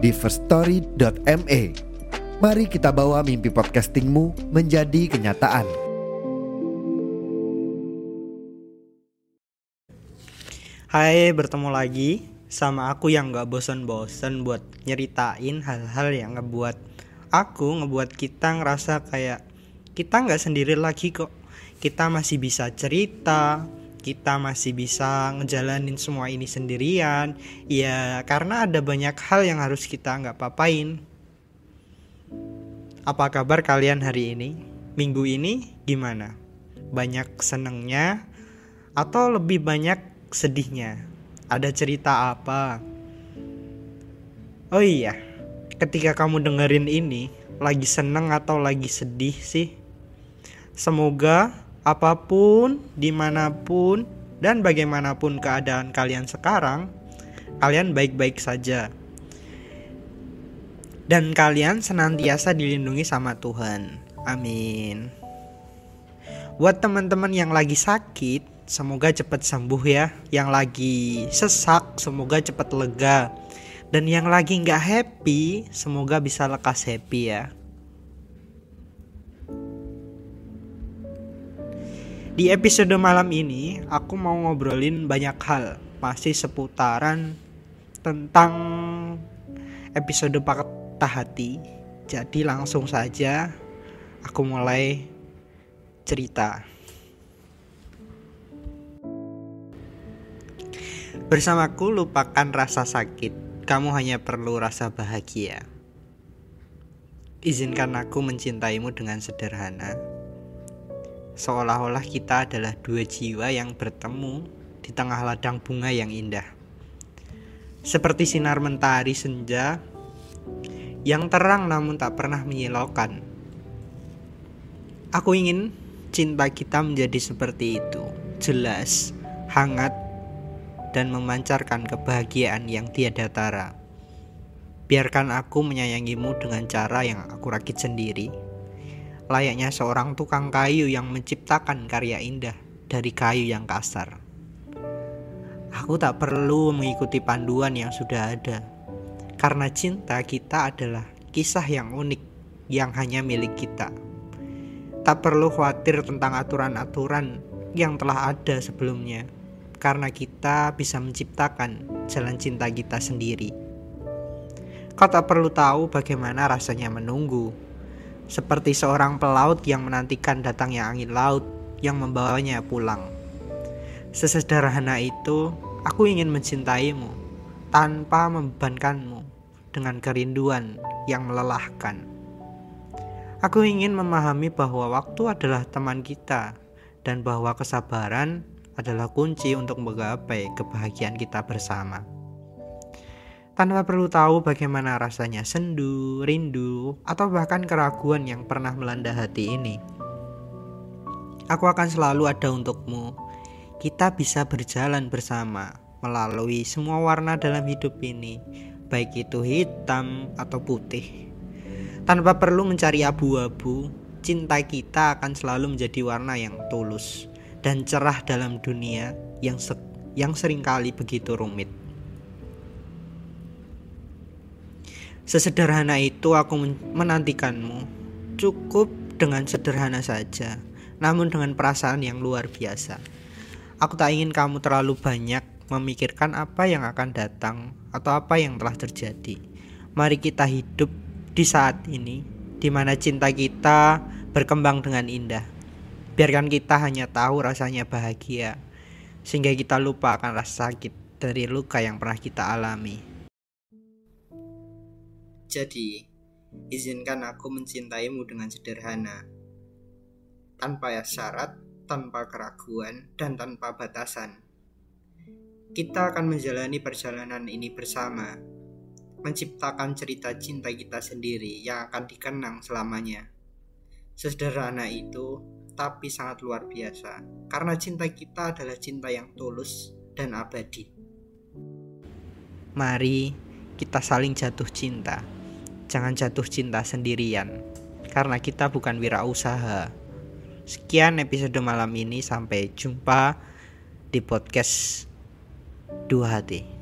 di firststory.me. Mari kita bawa mimpi podcastingmu menjadi kenyataan. Hai, bertemu lagi sama aku yang gak bosan-bosan buat nyeritain hal-hal yang ngebuat aku, ngebuat kita ngerasa kayak kita nggak sendiri lagi kok. Kita masih bisa cerita, kita masih bisa ngejalanin semua ini sendirian. Ya, karena ada banyak hal yang harus kita nggak papain. Apa kabar kalian hari ini? Minggu ini gimana? Banyak senengnya atau lebih banyak sedihnya? Ada cerita apa? Oh iya, ketika kamu dengerin ini, lagi seneng atau lagi sedih sih? Semoga apa pun, di mana pun, dan bagaimanapun keadaan kalian sekarang, kalian baik-baik saja. Dan kalian senantiasa dilindungi sama Tuhan. Amin. Buat teman-teman yang lagi sakit, semoga cepat sembuh ya. Yang lagi sesak, semoga cepat lega. Dan yang lagi nggak happy, semoga bisa lekas happy ya. Di episode malam ini, aku mau ngobrolin banyak hal, masih seputaran tentang episode patah hati. Jadi langsung saja aku mulai cerita. Bersamaku lupakan rasa sakit, kamu hanya perlu rasa bahagia. Izinkan aku mencintaimu dengan sederhana. Seolah-olah kita adalah dua jiwa yang bertemu di tengah ladang bunga yang indah. Seperti sinar mentari senja yang terang namun tak pernah menyilaukan. Aku ingin cinta kita menjadi seperti itu, jelas, hangat, dan memancarkan kebahagiaan yang tiada tara. Biarkan aku menyayangimu dengan cara yang aku rakit sendiri. Layaknya seorang tukang kayu yang menciptakan karya indah dari kayu yang kasar. Aku tak perlu mengikuti panduan yang sudah ada. Karena cinta kita adalah kisah yang unik yang hanya milik kita. Tak perlu khawatir tentang aturan-aturan yang telah ada sebelumnya karena kita bisa menciptakan jalan cinta kita sendiri. Kau tak perlu tahu bagaimana rasanya menunggu, seperti seorang pelaut yang menantikan datangnya angin laut yang membawanya pulang. Sesederhana itu, aku ingin mencintaimu tanpa membebankanmu dengan kerinduan yang melelahkan. Aku ingin memahami bahwa waktu adalah teman kita dan bahwa kesabaran adalah kunci untuk menggapai kebahagiaan kita bersama. Tanpa perlu tahu bagaimana rasanya sendu, rindu, atau bahkan keraguan yang pernah melanda hati ini. Aku akan selalu ada untukmu. Kita bisa berjalan bersama melalui semua warna dalam hidup ini, baik itu hitam atau putih. Tanpa perlu mencari abu-abu, cinta kita akan selalu menjadi warna yang tulus dan cerah dalam dunia yang se yang sering kali begitu rumit. Sesederhana itu aku menantikanmu. Cukup dengan sederhana saja, namun dengan perasaan yang luar biasa. Aku tak ingin kamu terlalu banyak memikirkan apa yang akan datang atau apa yang telah terjadi. Mari kita hidup di saat ini, di mana cinta kita berkembang dengan indah. Biarkan kita hanya tahu rasanya bahagia, sehingga kita lupa akan rasa sakit dari luka yang pernah kita alami. Jadi, izinkan aku mencintaimu dengan sederhana, tanpa syarat, tanpa keraguan, dan tanpa batasan. Kita akan menjalani perjalanan ini bersama, menciptakan cerita cinta kita sendiri yang akan dikenang selamanya. Sederhana itu, tapi sangat luar biasa, karena cinta kita adalah cinta yang tulus dan abadi. Mari kita saling jatuh cinta. Jangan jatuh cinta sendirian, karena kita bukan wirausaha. Sekian episode malam ini, sampai jumpa di podcast Dua Hati.